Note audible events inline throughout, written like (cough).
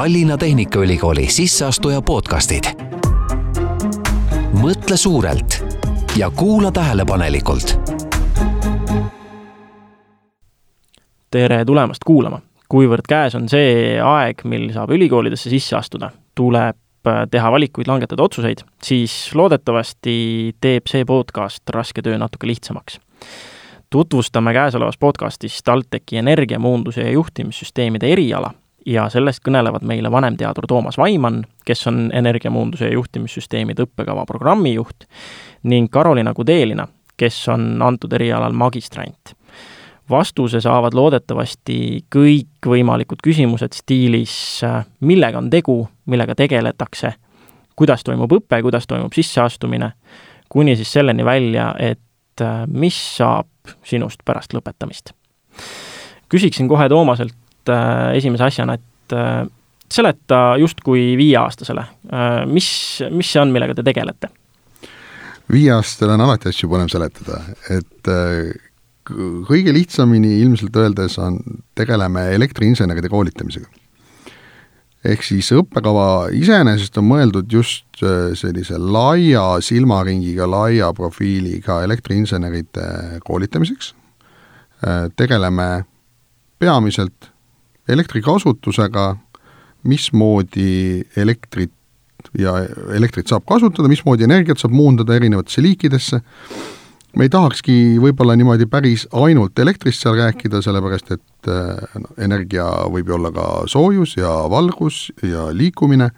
Tallinna Tehnikaülikooli sisseastuja podcastid. mõtle suurelt ja kuula tähelepanelikult. tere tulemast kuulama! kuivõrd käes on see aeg, mil saab ülikoolidesse sisse astuda, tuleb äh, teha valikuid, langetada otsuseid, siis loodetavasti teeb see podcast raske töö natuke lihtsamaks tutvustame käesolevas podcastis TalTechi energiamuunduse ja juhtimissüsteemide eriala ja sellest kõnelevad meile vanemteadur Toomas Vaimann, kes on energiamuunduse ja juhtimissüsteemide õppekava programmijuht, ning Karolina Kudelina, kes on antud erialal magistrant. vastuse saavad loodetavasti kõikvõimalikud küsimused stiilis, millega on tegu, millega tegeletakse, kuidas toimub õpe, kuidas toimub sisseastumine, kuni siis selleni välja, et mis saab sinust pärast lõpetamist. küsiksin kohe Toomaselt äh, esimese asjana, et äh, seleta justkui viieaastasele, äh, mis, mis see on, millega te tegelete? viieaastasele on alati asju põnev seletada, et kõige lihtsamini ilmselt öeldes on, tegeleme elektriinseneride koolitamisega. ehk siis õppekava iseenesest on mõeldud just sellise laia silmaringiga, laia profiiliga elektriinseneride koolitamiseks, tegeleme peamiselt elektrikasutusega, mismoodi elektrit ja elektrit saab kasutada, mismoodi energiat saab muundada erinevatesse liikidesse, me ei tahakski võib-olla niimoodi päris ainult elektrist seal rääkida, sellepärast et no, energia võib ju olla ka soojus ja valgus ja liikumine.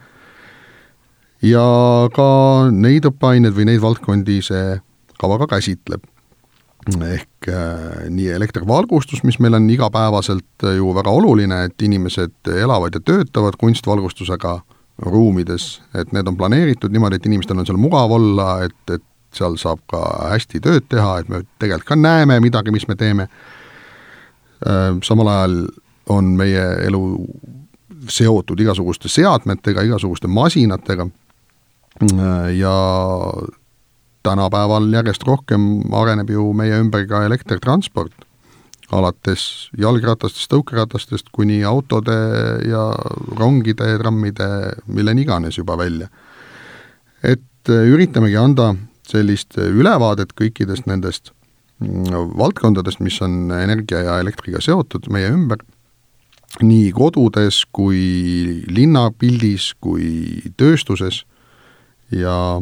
Ja ka neid õppeaineid või neid valdkondi see kava ka käsitleb ehk äh, nii elektrivalgustus, mis meil on igapäevaselt ju väga oluline, et inimesed elavad ja töötavad kunstvalgustusega ruumides, et need on planeeritud niimoodi, et inimestel on seal mugav olla, et, et seal saab ka hästi tööd teha, et me tegelikult ka näeme midagi, mis me teeme. Äh,, samal ajal on meie elu seotud igasuguste seadmetega, igasuguste masinatega. Äh, ja tänapäeval järjest rohkem areneb ju meie ümber ka elektrtransport, alates jalgratastest, tõukeratastest kuni autode ja rongide, trammide, milleni iganes juba välja. et üritamegi anda sellist ülevaadet kõikidest nendest mm, valdkondadest, mis on energia ja elektriga seotud meie ümber, nii kodudes kui linnapildis kui tööstuses ja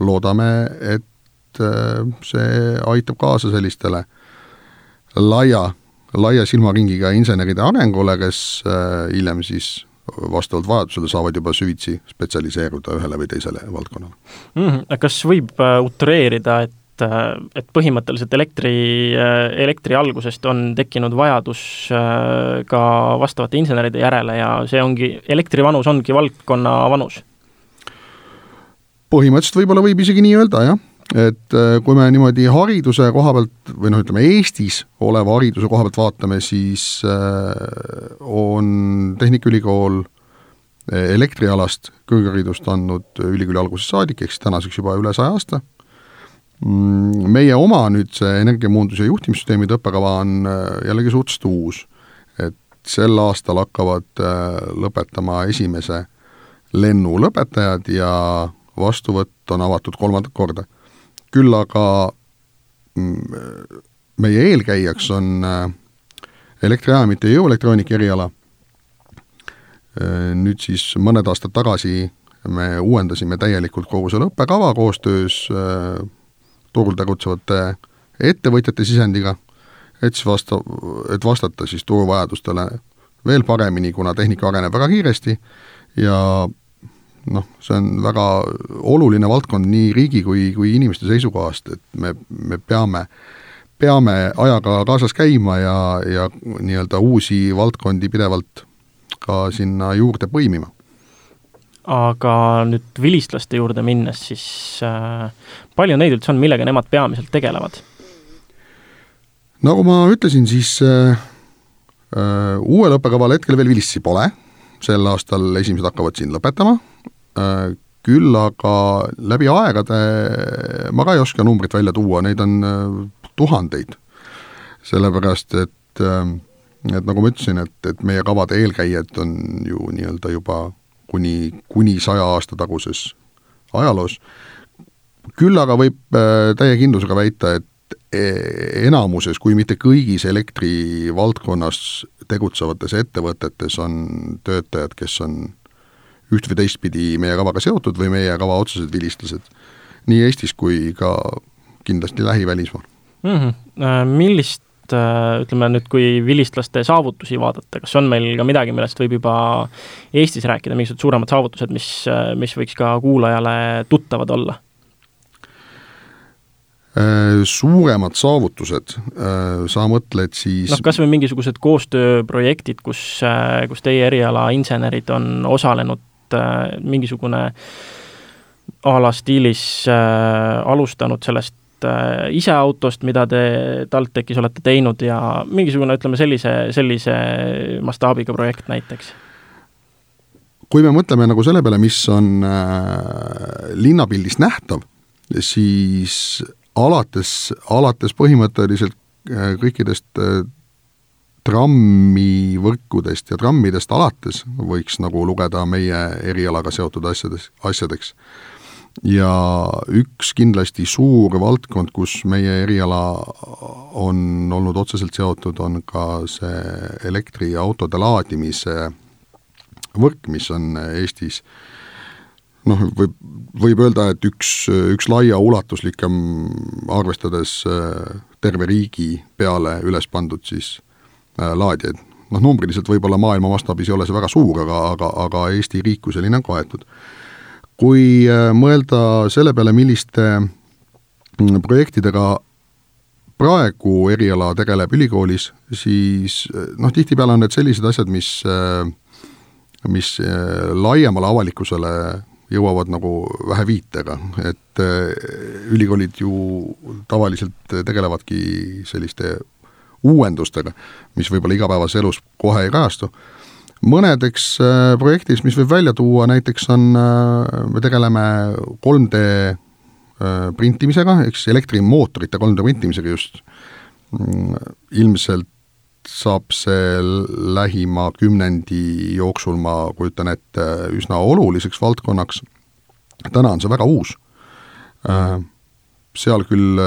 loodame, et äh, see aitab kaasa sellistele laia, laia silmaringiga inseneride arengule, kes äh, hiljem siis vastavalt vajadusele saavad juba süvitsi spetsialiseeruda ühele või teisele valdkonnale mm. -hmm. kas võib äh, utreerida, et et põhimõtteliselt elektri, elektri algusest on tekkinud vajadus ka vastavate inseneride järele ja see ongi, elektri vanus ongi valdkonna vanus? Põhimõtteliselt võib-olla võib isegi nii öelda, jah, et äh, kui me niimoodi hariduse koha pealt või noh, ütleme Eestis oleva hariduse koha pealt vaatame, siis äh, on Tehnikaülikool äh, elektrialast kõrgharidust andnud ülikooli algusest saadik, ehk siis tänaseks juba üle saja aasta. Mm, meie oma nüüd see energiamuunduse juhtimissüsteemide õppekava on jällegi suhteliselt uus, et sel aastal hakkavad lõpetama esimese lennu lõpetajad ja vastuvõtt on avatud kolmandat korda. küll aga mm, meie eelkäijaks on äh, elektriajamite ja jõuelektroonika eriala, äh, nüüd siis mõned aastad tagasi me uuendasime täielikult kogu selle õppekava koostöös äh, turul tegutsevate ettevõtjate sisendiga, et siis vasta, et vastata siis turuvajadustele veel paremini, kuna tehnika areneb väga kiiresti ja noh, see on väga oluline valdkond nii riigi kui, kui inimeste seisukohast, et me, me peame, peame ajaga kaasas käima ja, ja nii-öelda uusi valdkondi pidevalt ka sinna juurde põimima. aga nüüd vilistlaste juurde minnes, siis äh, palju neid üldse on, millega nemad peamiselt tegelevad? nagu ma ütlesin, siis äh, äh, uuel õppekaval hetkel veel vilistlasi pole, sel aastal esimesed hakkavad siin lõpetama, küll aga läbi aegade, ma ka ei oska numbrit välja tuua, neid on äh, tuhandeid. sellepärast, et äh, et nagu ma ütlesin, et, et meie kavade eelkäijad on ju nii-öelda juba kuni, kuni saja aasta taguses ajaloos, küll aga võib äh, täie kindlusega väita, et e, enamuses, kui mitte kõigis elektrivaldkonnas tegutsevates ettevõtetes on töötajad, kes on üht või teistpidi meie kavaga seotud või meie kava otsesed vilistlased, nii Eestis kui ka kindlasti lähivälismaal mm. -hmm. Millist äh, ütleme nüüd, kui vilistlaste saavutusi vaadata, kas on meil ka midagi, millest võib juba Eestis rääkida, mingisugused suuremad saavutused, mis, äh, mis võiks ka kuulajale tuttavad olla? Suuremad saavutused, sa mõtled siis noh, kas või mingisugused koostööprojektid, kus, kus teie eriala insenerid on osalenud et äh, mingisugune a la stiilis äh, alustanud sellest äh, ise autost, mida te TalTechis olete teinud ja mingisugune, ütleme sellise, sellise mastaabiga projekt näiteks? kui me mõtleme nagu selle peale, mis on äh, linnapildis nähtav, siis alates, alates põhimõtteliselt äh, kõikidest äh, trammivõrkudest ja trammidest alates võiks nagu lugeda meie erialaga seotud asjades, asjadeks. ja üks kindlasti suur valdkond, kus meie eriala on olnud otseselt seotud, on ka see elektriautode laadimise võrk, mis on Eestis noh, võib, võib öelda, et üks, üks laiaulatuslikem, arvestades terve riigi peale üles pandud siis laadijaid. noh, numbriliselt võib-olla maailma mastaabis ei ole see väga suur, aga, aga, aga Eesti riik kui selline on kaetud. kui äh, mõelda selle peale, milliste mm, projektidega praegu eriala tegeleb ülikoolis, siis äh, noh, tihtipeale on need sellised asjad, mis, mis laiemale avalikkusele jõuavad nagu vähe viitega, et ülikoolid ju tavaliselt tegelevadki selliste uuendustega, mis võib-olla igapäevases elus kohe ei kajastu. mõnedeks äh, projektiks, mis võib välja tuua, näiteks on, äh, me tegeleme 3D äh, printimisega, ehk siis elektrimootorite 3D printimisega just, mm, ilmselt saab see lähima kümnendi jooksul, ma kujutan ette, üsna oluliseks valdkonnaks. täna on see väga uus. Seal küll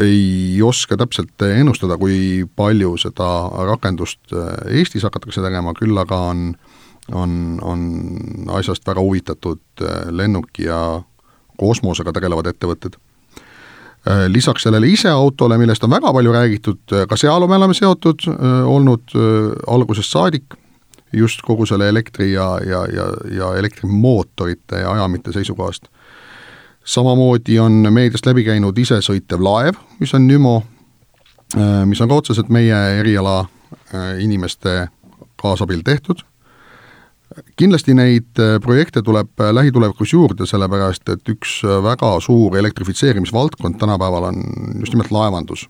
ei oska täpselt ennustada, kui palju seda rakendust äh, Eestis hakatakse tegema, küll aga on, on, on asjast väga huvitatud äh, lennuki ja kosmosega tegelevad ettevõtted. Äh, lisaks sellele iseautole, millest on väga palju räägitud, ka seal me oleme seotud olnud algusest saadik, just kogu selle elektri ja, ja, ja, ja elektrimootorite ja ajamite seisukohast samamoodi on meediast läbi käinud isesõitev laev, mis on Nümo, äh, mis on ka otseselt meie eriala äh, inimeste kaasabil tehtud. kindlasti neid äh, projekte tuleb lähitulevikus juurde, sellepärast et üks väga suur elektrifitseerimisvaldkond tänapäeval on just nimelt laevandus.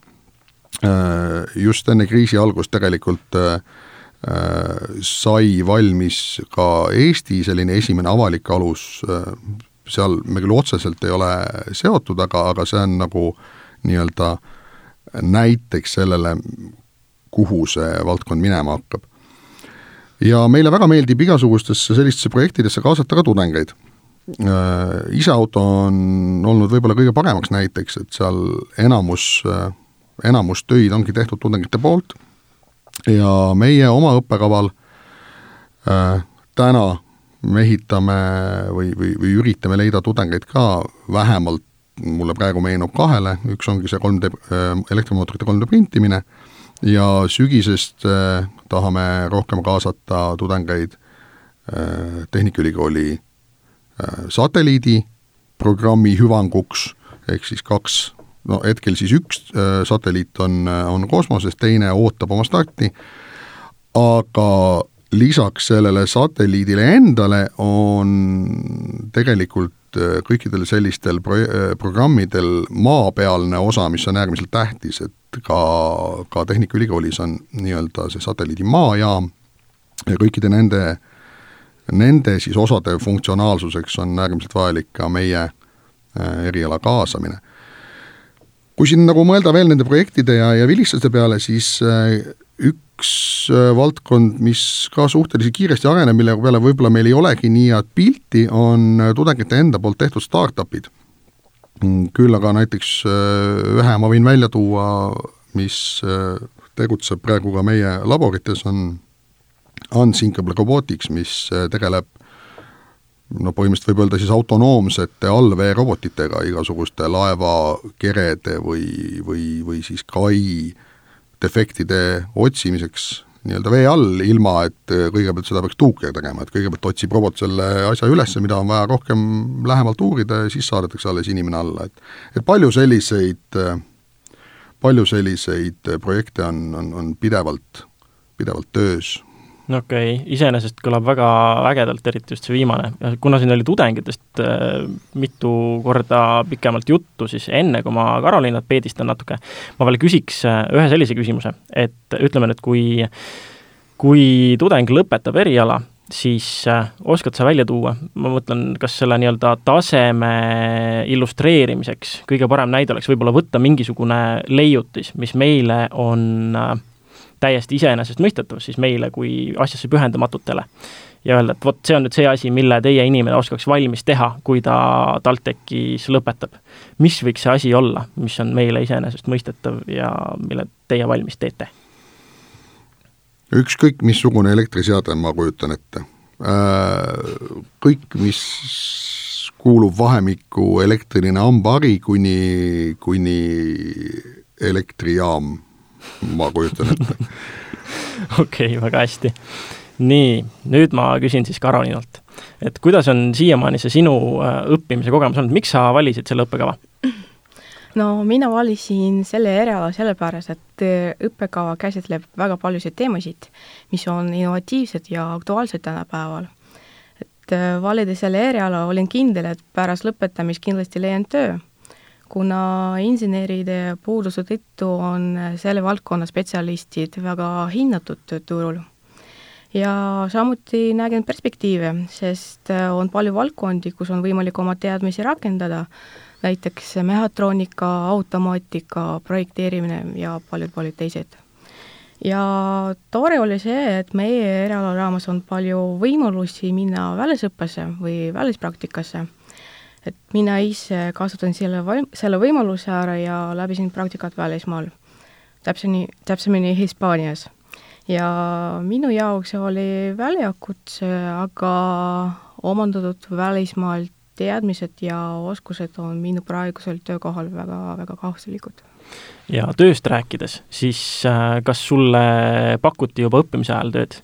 Just enne kriisi algust tegelikult sai valmis ka Eesti selline esimene avalik alus seal me küll otseselt ei ole seotud, aga, aga see on nagu nii-öelda näiteks sellele, kuhu see valdkond minema hakkab. ja meile väga meeldib igasugustesse sellistesse projektidesse kaasata ka tudengeid. Äh, iseauto on olnud võib-olla kõige paremaks näiteks, et seal enamus, enamus töid ongi tehtud tudengite poolt ja meie oma õppekaval äh, täna mehitame või, või, või üritame leida tudengeid ka vähemalt, mulle praegu meenub kahele, üks ongi see 3D, äh, elektrimootorite 3D printimine ja sügisest eh, tahame rohkem kaasata tudengeid eh, Tehnikaülikooli eh, satelliidiprogrammi hüvanguks, ehk siis kaks, no hetkel siis üks satelliit on, on kosmoses, teine ootab oma starti, aga lisaks sellele satelliidile endale on tegelikult äh, kõikidel sellistel pro-, äh, programmidel maapealne osa, mis on äärmiselt tähtis, et ka, ka Tehnikaülikoolis on nii-öelda see satelliidi maajaam ja kõikide nende, nende siis osade funktsionaalsuseks on äärmiselt vajalik ka meie äh, eriala kaasamine. kui siin nagu mõelda veel nende projektide ja, ja vilistlaste peale, siis üks valdkond, mis ka suhteliselt kiiresti areneb, mille peale võib-olla meil ei olegi nii head pilti, on tudengite enda poolt tehtud startup'id. küll aga näiteks ühe ma võin välja tuua, mis tegutseb praegu ka meie laborites, on Unsinkable Robotics, mis tegeleb no põhimõtteliselt võib öelda siis autonoomsete allveerobotitega igasuguste laevakerede või, või, või siis kai defektide otsimiseks nii-öelda vee all, ilma et kõigepealt seda peaks tuuker tegema, et kõigepealt otsib robot selle asja üles, mida on vaja rohkem lähemalt uurida ja siis saadetakse alles inimene alla, et et palju selliseid, palju selliseid projekte on, on, on pidevalt, pidevalt töös okei okay., iseenesest kõlab väga ägedalt, eriti just see viimane. kuna siin oli tudengitest äh, mitu korda pikemalt juttu, siis enne, kui ma Karoliinat peedistan natuke, ma veel küsiks äh, ühe sellise küsimuse, et ütleme nüüd, kui kui tudeng lõpetab eriala, siis äh, oskad sa välja tuua, ma mõtlen, kas selle nii-öelda taseme illustreerimiseks kõige parem näide oleks võib-olla võtta mingisugune leiutis, mis meile on äh, täiesti iseenesestmõistetav siis meile kui asjasse pühendamatutele. ja öelda, et vot see on nüüd see asi, mille teie inimene oskaks valmis teha, kui ta TalTechis lõpetab. mis võiks see asi olla, mis on meile iseenesestmõistetav ja mille teie valmis teete? ükskõik missugune elektriseade, ma kujutan ette. Äh, kõik, mis kuulub vahemikku elektriline hambahari kuni, kuni elektrijaam ma kujutan ette (laughs) okei okay,, väga hästi. nii, nüüd ma küsin siis Karolinalt, et kuidas on siiamaani see sinu äh, õppimise kogemus olnud, miks sa valisid selle õppekava? no mina valisin selle eriala sellepärast, et äh, õppekava käsitleb väga paljusid teemasid, mis on innovatiivsed ja aktuaalsed tänapäeval. et äh, valides selle eriala, olin kindel, et pärast lõpetamist kindlasti leian töö kuna inseneride puuduse tõttu on selle valdkonna spetsialistid väga hinnatud turul. ja samuti nägen perspektiive, sest on palju valdkondi, kus on võimalik oma teadmisi rakendada, näiteks mehhatroonika, automaatika, projekteerimine ja paljud-paljud teised. ja tore oli see, et meie eriala raames on palju võimalusi minna välisõppesse või välispraktikasse et mina ise kasutan selle vaim-, selle võimaluse ära ja läbisin praktikat välismaal, täpsemini, täpsemini Hispaanias. ja minu jaoks oli väljakutse, aga omandatud välismaal teadmised ja oskused on minu praegusel töökohal väga, väga kasulikud. ja tööst rääkides, siis äh, kas sulle pakuti juba õppimise ajal tööd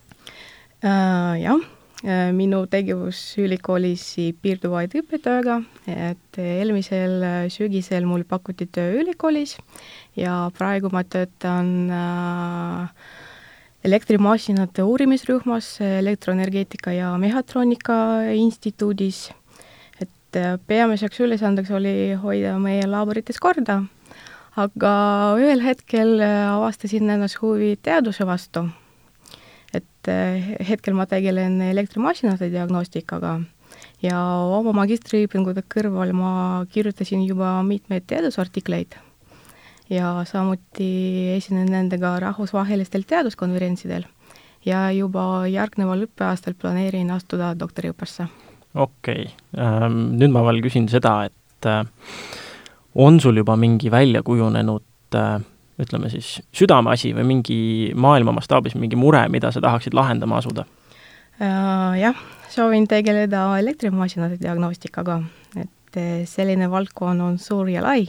äh,? Jah minu tegevus ülikoolis piirdub vaid õppetööga, et eelmisel äh, sügisel mul pakuti töö ülikoolis ja praegu ma töötan äh, elektrimasinate uurimisrühmas Elektroenergeetika ja Mehhatroonika Instituudis. et peamiseks ülesandeks oli hoida meie laborites korda, aga ühel hetkel avastasin ennast huvi teaduse vastu et eh, hetkel ma tegelen elektrimasinate diagnostikaga ja oma magistriõpingute kõrval ma kirjutasin juba mitmeid teadusartikleid ja samuti esinen nendega rahvusvahelistel teaduskonverentsidel ja juba järgneval õppeaastal planeerin astuda doktoriõppesse. okei okay. ähm,, nüüd ma veel küsin seda, et äh, on sul juba mingi välja kujunenud äh, ütleme siis, südameasi või mingi maailma mastaabis mingi mure, mida sa tahaksid lahendama asuda? Äh, jah, soovin tegeleda elektrimasinate diagnostikaga, et äh, selline valdkond on suur ja lai.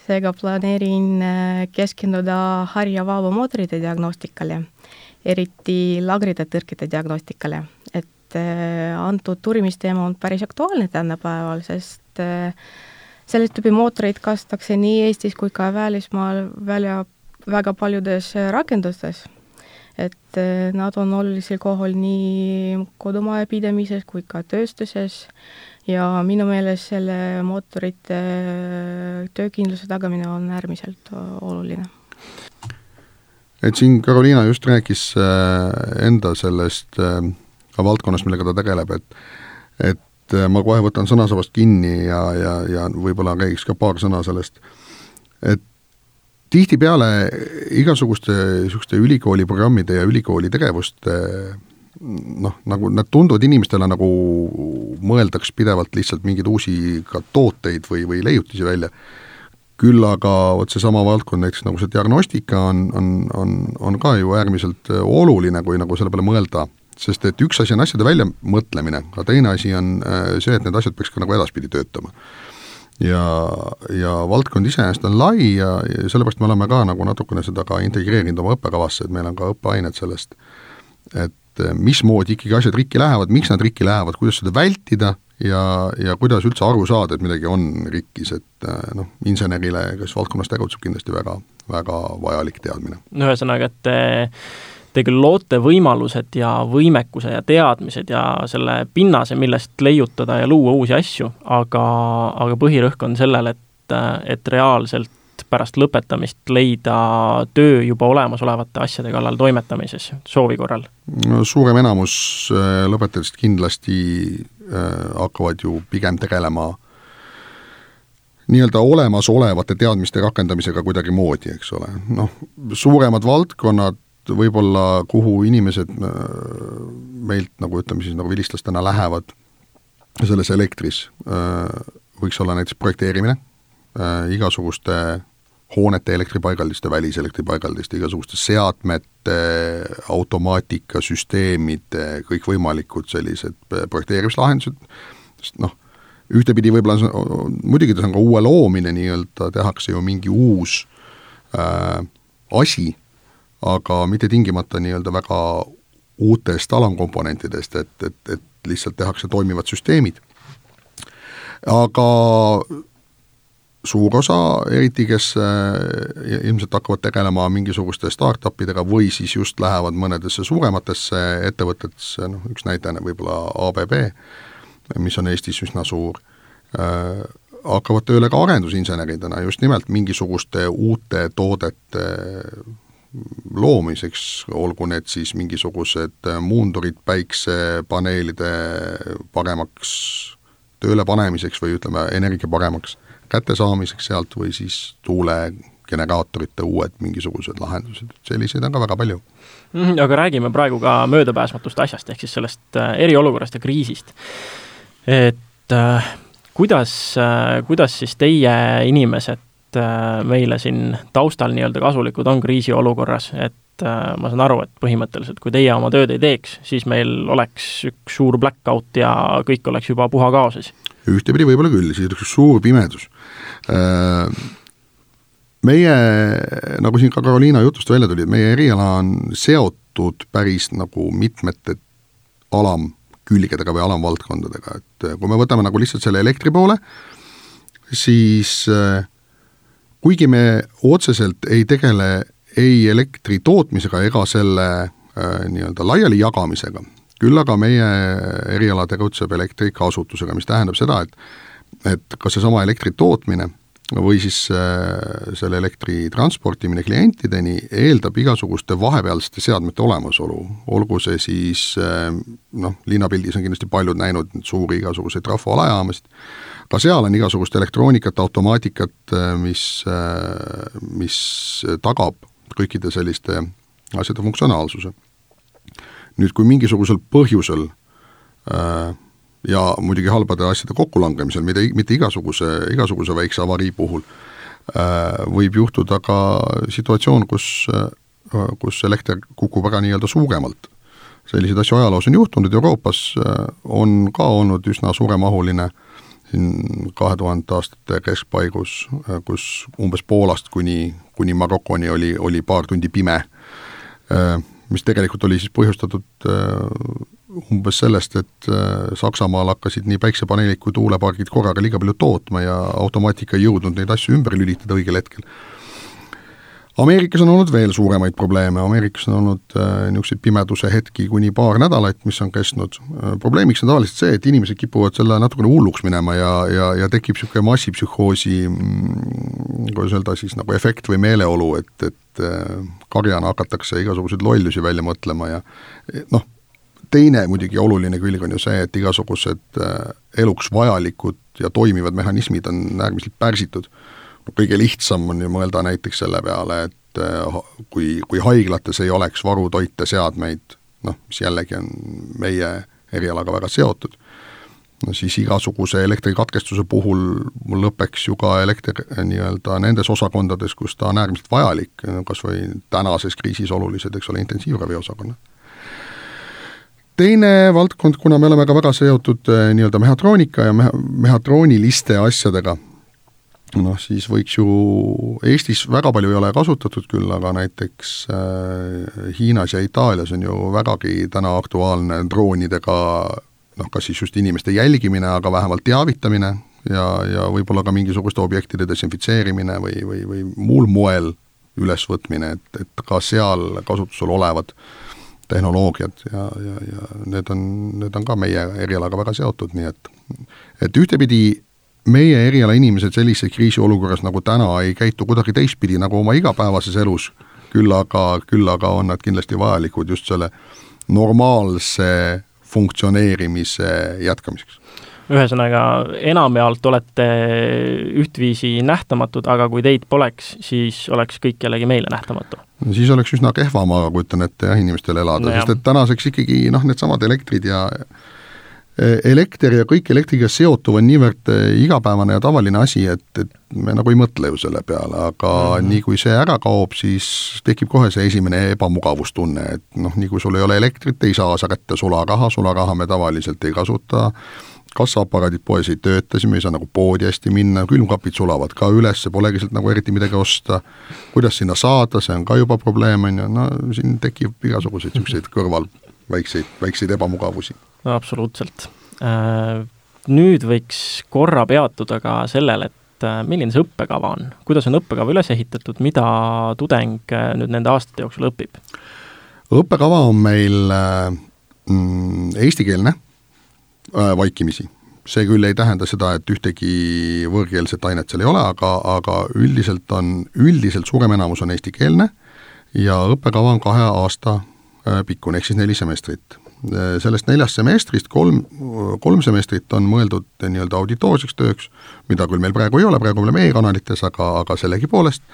seega planeerin äh, keskenduda harjavabamootorite diagnostikale, eriti lagrite tõrkide diagnostikale, et antud uurimisteema on päris aktuaalne tänapäeval, sest äh, sellist tüüpi mootoreid kasutatakse nii Eestis kui ka välismaal välja väga paljudes äh, rakendustes. et äh, nad on olulisel kohal nii kodumajapidamises kui ka tööstuses ja minu meelest selle mootorite äh, töökindluse tagamine on äärmiselt oluline. et siin Karoliina just rääkis enda sellest valdkonnast, millega ta tegeleb, et et et äh, ma kohe võtan sõnasabast kinni ja, ja, ja võib-olla räägiks ka paar sõna sellest, et tihtipeale igasuguste niisuguste ülikooli programmide ja ülikooli tegevuste noh, nagu nad tunduvad inimestele nagu mõeldaks pidevalt lihtsalt mingeid uusi ka tooteid või, või leiutisi välja, küll aga vot seesama valdkond, näiteks nagu see diagnostika on, on, on, on ka ju äärmiselt oluline, kui nagu selle peale mõelda, sest et üks asi on asjade väljamõtlemine, aga teine asi on äh, see, et need asjad peaks ka nagu edaspidi töötama ja, ja valdkond iseenesest on lai ja, ja sellepärast me oleme ka nagu natukene seda ka integreerinud oma õppekavasse, et meil on ka õppeained sellest, et et mismoodi ikkagi asjad rikki lähevad, miks nad rikki lähevad, kuidas seda vältida ja, ja kuidas üldse aru saada, et midagi on rikkis, et äh, noh, insenerile, kes valdkonnas tegutseb, kindlasti väga, väga vajalik teadmine. no ühesõnaga, et te, küll loote võimalused ja võimekuse ja teadmised ja selle pinnase, millest leiutada ja luua uusi asju, aga, aga põhirõhk on sellel, et, et reaalselt pärast lõpetamist leida töö juba olemasolevate asjade kallal toimetamises soovi korral? no suurem enamus äh, lõpetajatest kindlasti äh, hakkavad ju pigem tegelema nii-öelda olemasolevate teadmiste rakendamisega kuidagimoodi, eks ole, noh, suuremad valdkonnad võib-olla, kuhu inimesed äh, meilt nagu ütleme siis nagu vilistlastena lähevad selles elektris, võiks olla näiteks projekteerimine, igasuguste hoonete elektripaigaldiste, väliselektripaigaldiste, igasuguste seadmete, automaatika, süsteemide, kõikvõimalikud sellised projekteerimislahendused, sest noh, ühtepidi võib-olla on, muidugi ta on ka uue loomine nii-öelda, tehakse ju mingi uus äh, asi, aga mitte tingimata nii-öelda väga uutest alamkomponentidest, et, et, et lihtsalt tehakse toimivad süsteemid. aga suur osa, eriti kes äh, ilmselt hakkavad tegelema mingisuguste startup idega või siis just lähevad mõnedesse suurematesse ettevõtetesse, noh üks näide võib-olla ABB, mis on Eestis üsna suur, äh, hakkavad tööle ka arendusinseneridena just nimelt mingisuguste uute toodete loomiseks, olgu need siis mingisugused muundurid päiksepaneelide paremaks tööle panemiseks või ütleme, energia paremaks kättesaamiseks sealt või siis tuulegeneraatorite uued mingisugused lahendused, selliseid on ka väga palju mm. -hmm, aga räägime praegu ka möödapääsmatust asjast, ehk siis sellest äh, eriolukorrast ja kriisist. et äh, kuidas äh,, kuidas siis teie inimesed äh, meile siin taustal nii-öelda kasulikud on kriisiolukorras, et äh, ma saan aru, et põhimõtteliselt kui teie oma tööd ei teeks, siis meil oleks üks suur blackout ja kõik oleks juba puha kaoses ühtepidi võib-olla küll, siis oleks suur pimedus. Äh, meie, nagu siin ka Karoliina jutust välja tuli, et meie eriala on seotud päris nagu mitmete alamkülgedega või alamvaldkondadega, et kui me võtame nagu lihtsalt selle elektri poole, siis äh, kuigi me otseselt ei tegele ei elektri tootmisega ega selle nii-öelda laiali jagamisega, küll aga meie eriala tegutseb elektri kasutusega, mis tähendab seda, et et ka seesama elektri tootmine või siis äh, selle elektri transportimine klientideni eeldab igasuguste vahepealsete seadmete olemasolu, olgu see siis äh, noh, linnapildis on kindlasti paljud näinud suuri igasuguseid trafoalajaamasid, ka seal on igasugust elektroonikat, automaatikat, äh, mis, mis tagab kõikide selliste asjade funktsionaalsuse nüüd, kui mingisugusel põhjusel äh, ja muidugi halbade asjade kokkulangemisel, mitte, mitte igasuguse, igasuguse väikse avarii puhul äh,, võib juhtuda ka situatsioon, kus äh,, kus elekter kukub väga nii-öelda suuremalt. selliseid asju ajaloos on juhtunud, Euroopas äh, on ka olnud üsna suuremahuline siin kahe tuhandete aastate keskpaigus, kus umbes Poolast kuni, kuni Marokoni oli, oli paar tundi pime äh, mis tegelikult oli siis põhjustatud äh, umbes sellest, et äh, Saksamaal hakkasid nii päiksepaneelid kui tuulepargid korraga liiga palju tootma ja automaatika ei jõudnud neid asju ümber lülitada õigel hetkel Ameerikas on olnud veel suuremaid probleeme, Ameerikas on olnud äh, niisuguseid pimeduse hetki kuni paar nädalat, mis on kestnud äh,. probleemiks on tavaliselt see, et inimesed kipuvad selle natukene hulluks minema ja, ja, ja tekib niisugune massipsühhoosi mm, kuidas öelda siis, nagu efekt või meeleolu, et, et äh, karjana hakatakse igasuguseid lollusi välja mõtlema ja noh, teine muidugi oluline külg on ju see, et igasugused äh, eluks vajalikud ja toimivad mehhanismid on äärmiselt pärsitud kõige lihtsam on ju mõelda näiteks selle peale, et äh, kui, kui haiglates ei oleks varutoiteseadmeid, noh, mis jällegi on meie erialaga väga seotud, no siis igasuguse elektrikatkestuse puhul mul lõpeks ju ka elekter nii-öelda nendes osakondades, kus ta on äärmiselt vajalik, kas või tänases kriisis olulised, eks ole, intensiivraviosakonnad teine valdkond, kuna me oleme ka väga seotud äh, nii-öelda mehhatroonika ja meha-, mehhatrooniliste asjadega, noh, siis võiks ju, Eestis väga palju ei ole kasutatud küll, aga näiteks äh, Hiinas ja Itaalias on ju vägagi täna aktuaalne droonidega noh, kas siis just inimeste jälgimine, aga vähemalt teavitamine ja, ja võib-olla ka mingisuguste objektide desinfitseerimine või, või, või muul moel ülesvõtmine, et, et ka seal kasutusel olevad tehnoloogiad ja, ja, ja need on, need on ka meie erialaga väga seotud, nii et et ühtepidi meie eriala inimesed sellises kriisiolukorras nagu täna ei käitu kuidagi teistpidi nagu oma igapäevases elus, küll aga, küll aga on nad kindlasti vajalikud just selle normaalse funktsioneerimise jätkamiseks. Ühesõnaga, enamjaolt olete ühtviisi nähtamatud, aga kui teid poleks, siis oleks kõik jällegi meile nähtamatu. no siis oleks üsna kehva, ma kujutan ette jah, inimestel elada no, sest et tänaseks ikkagi noh, needsamad elektrid ja elekter ja kõik elektriga seotuv on niivõrd e, igapäevane ja tavaline asi, et, et me nagu ei mõtle ju selle peale, aga mm -hmm. nii kui see ära kaob, siis tekib kohe see esimene ebamugavustunne, et noh, nii kui sul ei ole elektrit, ei saa sa kätte sularaha, sularaha me tavaliselt ei kasuta, kassaaparaadid poes ei tööta, siis me ei saa nagu poodi hästi minna, külmkapid sulavad ka üles, polegi sealt nagu eriti midagi osta. kuidas sinna saada, see on ka juba probleem, on ju, no siin tekib igasuguseid niisuguseid kõrval väikseid, väikseid ebamugavusi. No absoluutselt. Äh, nüüd võiks korra peatuda ka sellel, et äh, milline see õppekava on, kuidas on õppekava üles ehitatud, mida tudeng äh, nüüd nende aastate jooksul õpib? õppekava on meil mm, eestikeelne äh, vaikimisi. see küll ei tähenda seda, et ühtegi võõrkeelset ainet seal ei ole, aga, aga üldiselt on, üldiselt suurem enamus on eestikeelne ja õppekava on kahe aasta pikkune, ehk siis neli semestrit. Sellest neljast semestrist kolm, kolm semestrit on mõeldud nii-öelda auditoorseks tööks, mida küll meil praegu ei ole, praegu me oleme e-kanalites, aga, aga sellegipoolest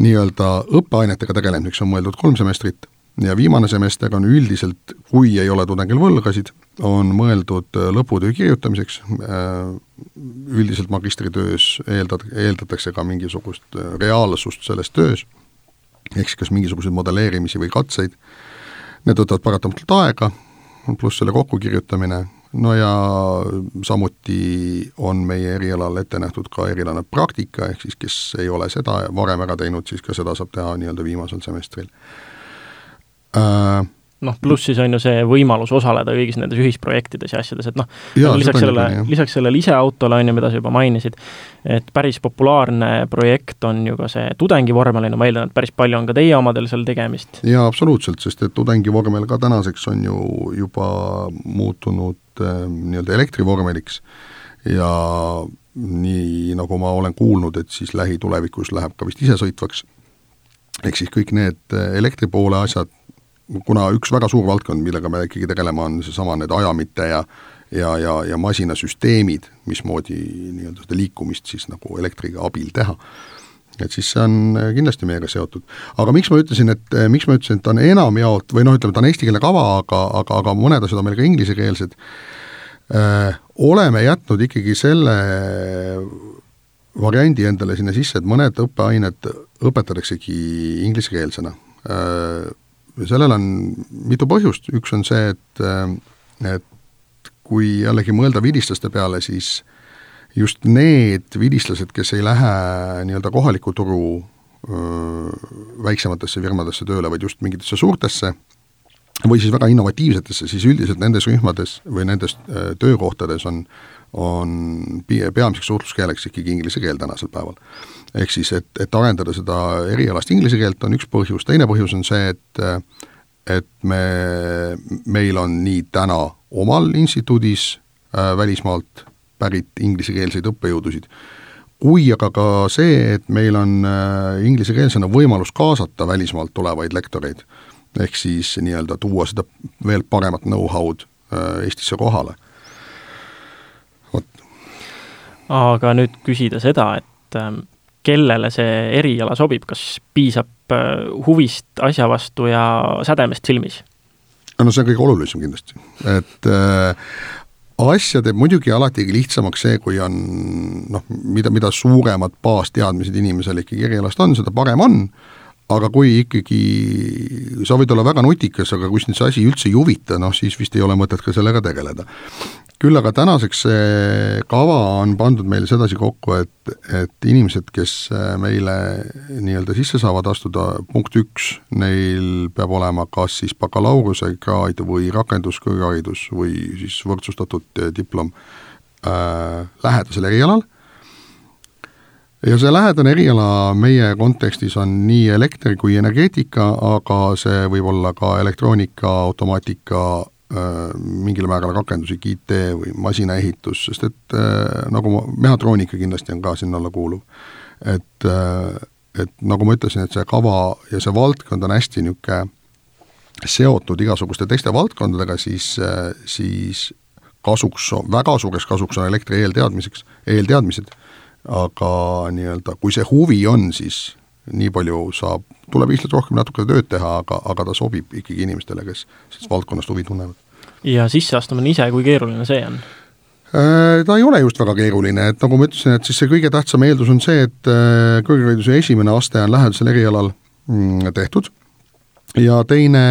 nii-öelda õppeainetega tegelemiseks on mõeldud kolm semestrit. Ja viimane semester on üldiselt, kui ei ole tudengil võlgasid, on mõeldud äh, lõputöö kirjutamiseks, äh, üldiselt magistritöös eeldad, eeldatakse ka mingisugust reaalsust selles töös, ehk siis kas mingisuguseid modelleerimisi või katseid, need võtavad paratamatult aega, pluss selle kokkukirjutamine, no ja samuti on meie erialal ette nähtud ka erialane praktika, ehk siis kes ei ole seda varem ära teinud, siis ka seda saab teha nii-öelda viimasel semestril. Äh, noh, pluss siis on ju see võimalus osaleda kõigis nendes ühisprojektides ja asjades, et noh, lisaks sellele, lisaks sellele iseautole on ju, mida sa juba mainisid, et päris populaarne projekt on ju ka see tudengivormel, ma eeldan, et päris palju on ka teie omadel seal tegemist. jaa, absoluutselt, sest et tudengivormel ka tänaseks on ju juba muutunud äh, nii-öelda elektrivormeliks ja nii, nagu ma olen kuulnud, et siis lähitulevikus läheb ka vist isesõitvaks, ehk siis kõik need äh, elektri poole asjad kuna üks väga suur valdkond, millega me ikkagi tegeleme, on seesama need ajamite ja ja, ja, ja masinasüsteemid, mismoodi nii-öelda seda liikumist siis nagu elektriga abil teha. et siis see on kindlasti meiega seotud. aga miks ma ütlesin, et miks ma ütlesin, et ta on enamjaolt või noh, ütleme, ta on eestikeelne kava, aga, aga, aga mõned asjad on meil ka inglisekeelsed äh,, oleme jätnud ikkagi selle variandi endale sinna sisse, et mõned õppeained õpetataksegi inglisekeelsena äh, sellel on mitu põhjust, üks on see, et, et kui jällegi mõelda vilistlaste peale, siis just need vilistlased, kes ei lähe nii-öelda kohaliku turu öö, väiksematesse firmadesse tööle, vaid just mingitesse suurtesse või siis väga innovatiivsetesse, siis üldiselt nendes rühmades või nendes öö, töökohtades on, on peamiseks suhtluskeeleks ikkagi inglise keel tänasel päeval ehk siis, et, et arendada seda erialast inglise keelt, on üks põhjus, teine põhjus on see, et et me, meil on nii täna omal instituudis äh, välismaalt pärit inglisekeelseid õppejõudusid, kui aga ka see, et meil on äh, inglisekeelsena võimalus kaasata välismaalt tulevaid lektoreid, ehk siis nii-öelda tuua seda veel paremat know-how'd äh, Eestisse kohale. vot. aga nüüd küsida seda, et ähm, kellele see eriala sobib, kas piisab huvist asja vastu ja sädemest silmis? no see on kõige olulisem kindlasti, et äh, asja teeb muidugi alati lihtsamaks see, kui on noh, mida, mida suuremad baasteadmised inimesel ikkagi erialast on, seda parem on, aga kui ikkagi sa võid olla väga nutikas, aga kui sind see asi üldse ei huvita, noh siis vist ei ole mõtet ka sellega tegeleda. Küll aga tänaseks see kava on pandud meil sedasi kokku, et, et inimesed, kes äh, meile nii-öelda sisse saavad astuda, punkt üks, neil peab olema kas siis bakalaureusekraad või rakenduskõrgharidus või siis võrdsustatud äh, diplom äh, lähedasel erialal ja see lähedane eriala meie kontekstis on nii elekter kui energeetika, aga see võib olla ka elektroonika, automaatika, Äh, mingil määral rakenduslik IT või masinaehitus, sest et äh, nagu ma, mehhatroonika kindlasti on ka sinna alla kuuluv. et, äh, et nagu ma ütlesin, et see kava ja see valdkond on hästi niisugune seotud igasuguste teiste valdkondadega, siis, siis kasuks, väga suureks kasuks on elektri eelteadmiseks, eelteadmised, aga nii-öelda kui see huvi on, siis nii palju saab, tuleb lihtsalt rohkem natuke tööd teha, aga, aga ta sobib ikkagi inimestele, kes sellest valdkonnast huvi tunnevad. ja sisseastumine ise, kui keeruline see on? Äh, ta ei ole just väga keeruline, et nagu ma ütlesin, et siis see kõige tähtsam eeldus on see, et äh, kõrghariduse esimene aste on lähedasel erialal mm, tehtud ja teine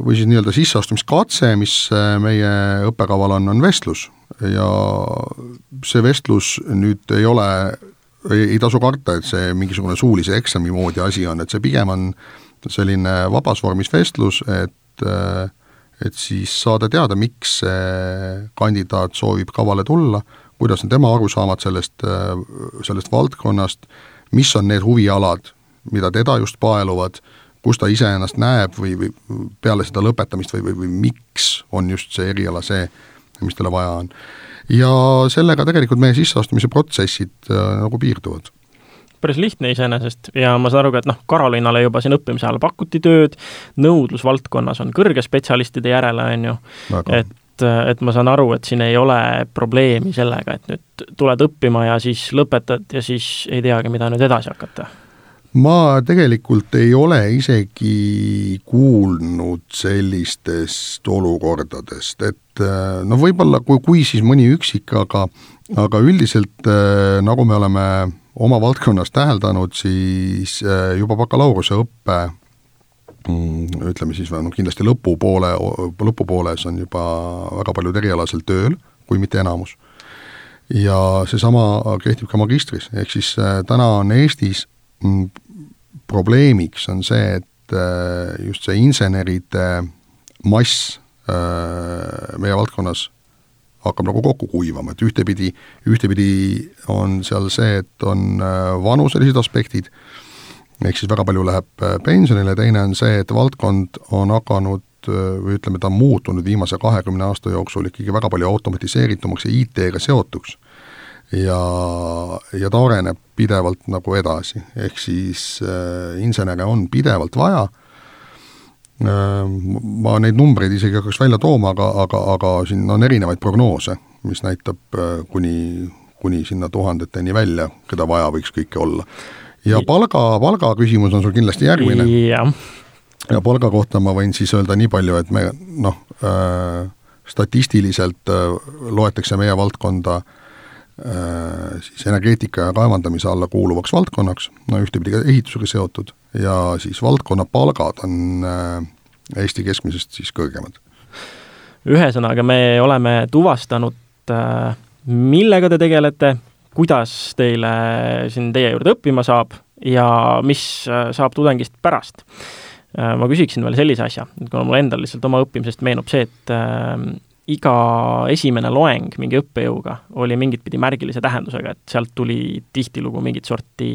või siis nii-öelda sisseastumiskatse, mis äh, meie õppekaval on, on vestlus. Ja see vestlus nüüd ei ole ei, tasu karta, et see mingisugune suulise eksami moodi asi on, et see pigem on selline vabas vormis vestlus, et et siis saada teada, miks see kandidaat soovib kavale tulla, kuidas on tema arusaamad sellest, sellest valdkonnast, mis on need huvialad, mida teda just paeluvad, kus ta ise ennast näeb või, või peale seda lõpetamist või, või, või miks on just see eriala see, mis talle vaja on. Ja sellega tegelikult meie sisseastumise protsessid äh, nagu piirduvad. Päris lihtne iseenesest ja ma saan aru ka, et noh, Karolinale juba siin õppimise ajal pakuti tööd, nõudlus valdkonnas on kõrge spetsialistide järele, on ju, et et ma saan aru, et siin ei ole probleemi sellega, et nüüd tuled õppima ja siis lõpetad ja siis ei teagi, mida nüüd edasi hakata ma tegelikult ei ole isegi kuulnud sellistest olukordadest, et äh, no võib-olla kui, kui siis mõni üksik, aga aga üldiselt äh, nagu me oleme oma valdkonnas täheldanud, siis äh, juba bakalaureuseõppe mm, ütleme siis, noh kindlasti lõpupoole, lõpupooles on juba väga paljud erialasel tööl, kui mitte enamus. ja seesama kehtib ka magistris, ehk siis täna on Eestis probleemiks on see, et äh, just see inseneride mass äh, meie valdkonnas hakkab nagu kokku kuivama, et ühtepidi, ühtepidi on seal see, et on äh, vanuselised aspektid, ehk siis väga palju läheb pensionile, teine on see, et valdkond on hakanud või ütleme, ta on muutunud viimase kahekümne aasta jooksul ikkagi väga palju automatiseeritumaks ja IT-ga seotuks ja, ja ta areneb pidevalt nagu edasi, ehk siis äh, insenere on pidevalt vaja äh,, ma neid numbreid isegi ei hakkaks välja tooma, aga, aga, aga siin on erinevaid prognoose, mis näitab äh, kuni, kuni sinna tuhandeteni välja, keda vaja võiks kõike olla. ja palga, palga küsimus on sul kindlasti järgmine. ja palga kohta ma võin siis öelda nii palju, et me noh äh,, statistiliselt äh, loetakse meie valdkonda äh, siis energeetika ja kaevandamise alla kuuluvaks valdkonnaks, no ühtepidi ka ehitusega seotud, ja siis valdkonna palgad on äh, Eesti keskmisest siis kõrgemad. ühesõnaga, me oleme tuvastanud, äh, millega te tegelete, kuidas teile siin teie juurde õppima saab ja mis saab tudengist pärast. ma küsiksin veel sellise asja, kuna mul endal lihtsalt oma õppimisest meenub see, et iga esimene loeng mingi õppejõuga oli mingit pidi märgilise tähendusega, et sealt tuli tihtilugu mingit sorti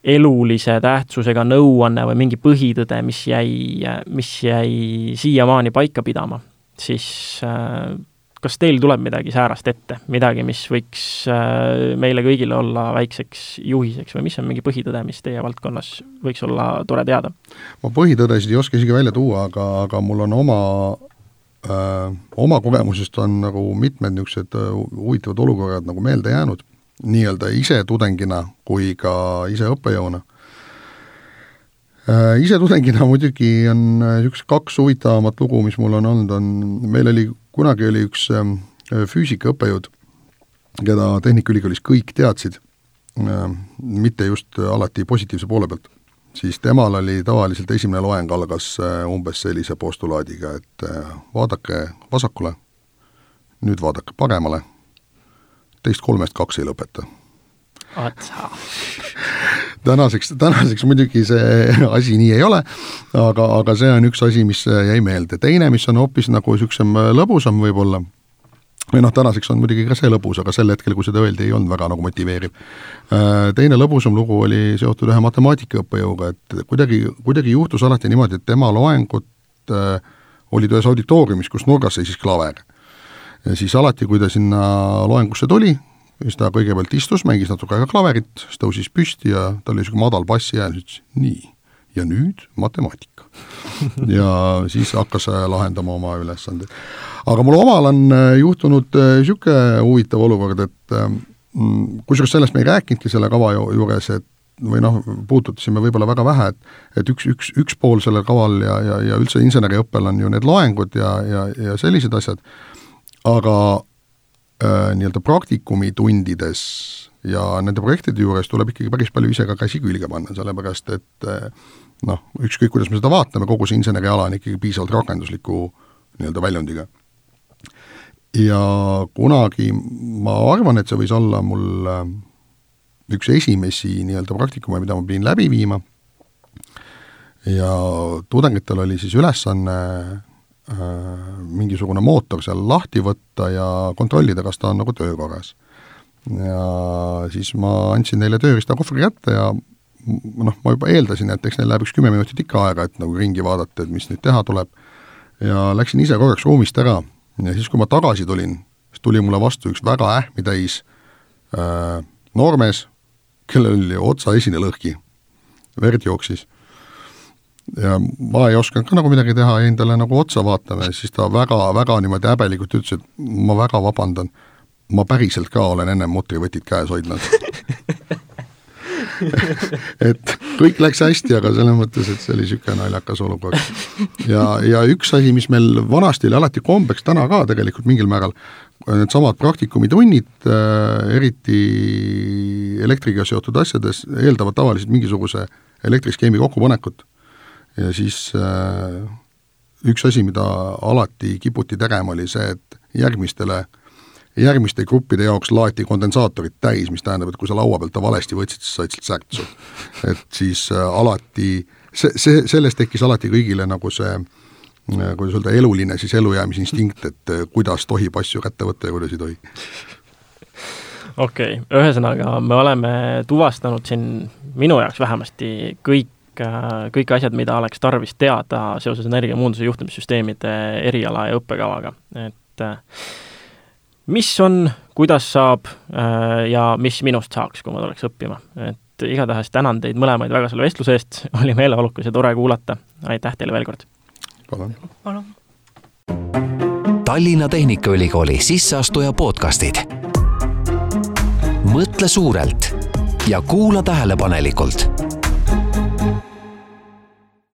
elulise tähtsusega nõuanne või mingi põhitõde, mis jäi, mis jäi siiamaani paika pidama, siis äh, kas teil tuleb midagi säärast ette, midagi, mis võiks äh, meile kõigile olla väikseks juhiseks või mis on mingi põhitõde, mis teie valdkonnas võiks olla tore teada? ma põhitõdesid ei oska isegi välja tuua, aga, aga mul on oma oma kogemusest on nagu mitmed niisugused äh, huvitavad olukorrad nagu meelde jäänud, nii-öelda ise tudengina kui ka ise õppejõuna. Äh, ise tudengina muidugi on niisugused kaks huvitavamat lugu, mis mul on olnud, on, meil oli, kunagi oli üks ähm, füüsikaõppejõud, keda Tehnikaülikoolis kõik teadsid, äh, mitte just alati positiivse poole pealt, siis temal oli tavaliselt esimene loeng algas äh, umbes sellise postulaadiga, et vaadake vasakule, nüüd vaadake paremale, teist kolmest kaks ei lõpeta otsa. (laughs) tänaseks, tänaseks muidugi see (laughs) asi nii ei ole, aga, aga see on üks asi, mis jäi meelde. teine, mis on hoopis nagu niisugusem lõbusam võib-olla, või noh, tänaseks on muidugi ka see lõbus, aga sel hetkel, kui seda öeldi, ei olnud väga nagu motiveeriv. Äh, teine lõbusam lugu oli seotud ühe matemaatikaõppejõuga, et kuidagi, kuidagi juhtus alati niimoodi, et tema loengud äh, olid ühes auditooriumis, kus nurgas seisis klaver. ja siis alati, kui ta sinna loengusse tuli, siis ta kõigepealt istus, mängis natuke aega klaverit, siis tõusis püsti ja tal oli niisugune madal bassihääl, ütles nii, ja nüüd matemaatika. (laughs) ja siis hakkas lahendama oma ülesandeid. Aga mul omal on äh, juhtunud niisugune äh, huvitav olukord, et mm, kusjuures sellest me ei rääkinudki selle kava juures, et või noh, puudutasime võib-olla väga vähe, et et üks, üks, üks pool sellel kaval ja, ja, ja üldse inseneriõppel on ju need loengud ja, ja, ja sellised asjad, aga äh, nii-öelda praktikumi tundides ja nende projektide juures tuleb ikkagi päris palju ise ka käsi külge panna, sellepärast et äh, noh, ükskõik, kuidas me seda vaatame, kogu see inseneriala on ikkagi piisavalt rakendusliku nii-öelda väljundiga. Ja kunagi ma arvan, et see võis olla mul äh, üks esimesi nii-öelda praktikume, mida ma pidin läbi viima, ja tudengitel oli siis ülesanne Äh, mingisugune mootor seal lahti võtta ja kontrollida, kas ta on nagu töökorras. ja siis ma andsin neile tööriistakohvri kätte ja noh, ma juba eeldasin, et eks neil läheb üks kümme minutit ikka aega, et nagu ringi vaadata, et mis nüüd teha tuleb, ja läksin ise korraks ruumist ära ja siis, kui ma tagasi tulin, siis tuli mulle vastu üks väga ähmi täis äh, noormees, kellel oli otsaesine lõhki, verd jooksis. Ja ma ei osanud ka nagu midagi teha, jäin talle nagu otsa vaatama ja siis ta väga-väga niimoodi häbelikult ütles, et ma väga vabandan, ma päriselt ka olen ennem mutrivõtit käes hoidnud (laughs) (laughs) et kõik läks hästi, aga selles mõttes, et see oli niisugune naljakas olukord. ja, ja üks asi, mis meil vanasti oli alati kombeks, täna ka tegelikult mingil määral, needsamad praktikumitunnid äh,, eriti elektriga seotud asjades, eeldavad tavaliselt mingisuguse elektriskeemi kokkupanekut ja siis äh, üks asi, mida alati kiputi tegema, oli see, et järgmistele, järgmiste gruppide jaoks laeti kondensaatorid täis, mis tähendab, et kui sa laua pealt ta valesti võtsid, siis said sealt särtsu. et siis äh, alati, see, see, sellest tekkis alati kõigile nagu see äh, kuidas öelda, eluline siis ellujäämisinstinkt, et äh, kuidas tohib asju kätte võtta ja kuidas ei tohi okei okay., ühesõnaga me oleme tuvastanud siin minu jaoks vähemasti kõik kõik, asjad, mida oleks tarvis teada seoses energiamuunduse juhtimissüsteemide eriala ja õppekavaga, et mis on, kuidas saab ja mis minust saaks, kui ma tuleks õppima, et igatahes tänan teid mõlemaid väga selle vestluse eest, (laughs) oli meeleolukas ja tore kuulata, aitäh teile veel kord! palun! palun! Tallinna Tehnikaülikooli sisseastuja podcastid. mõtle suurelt ja kuula tähelepanelikult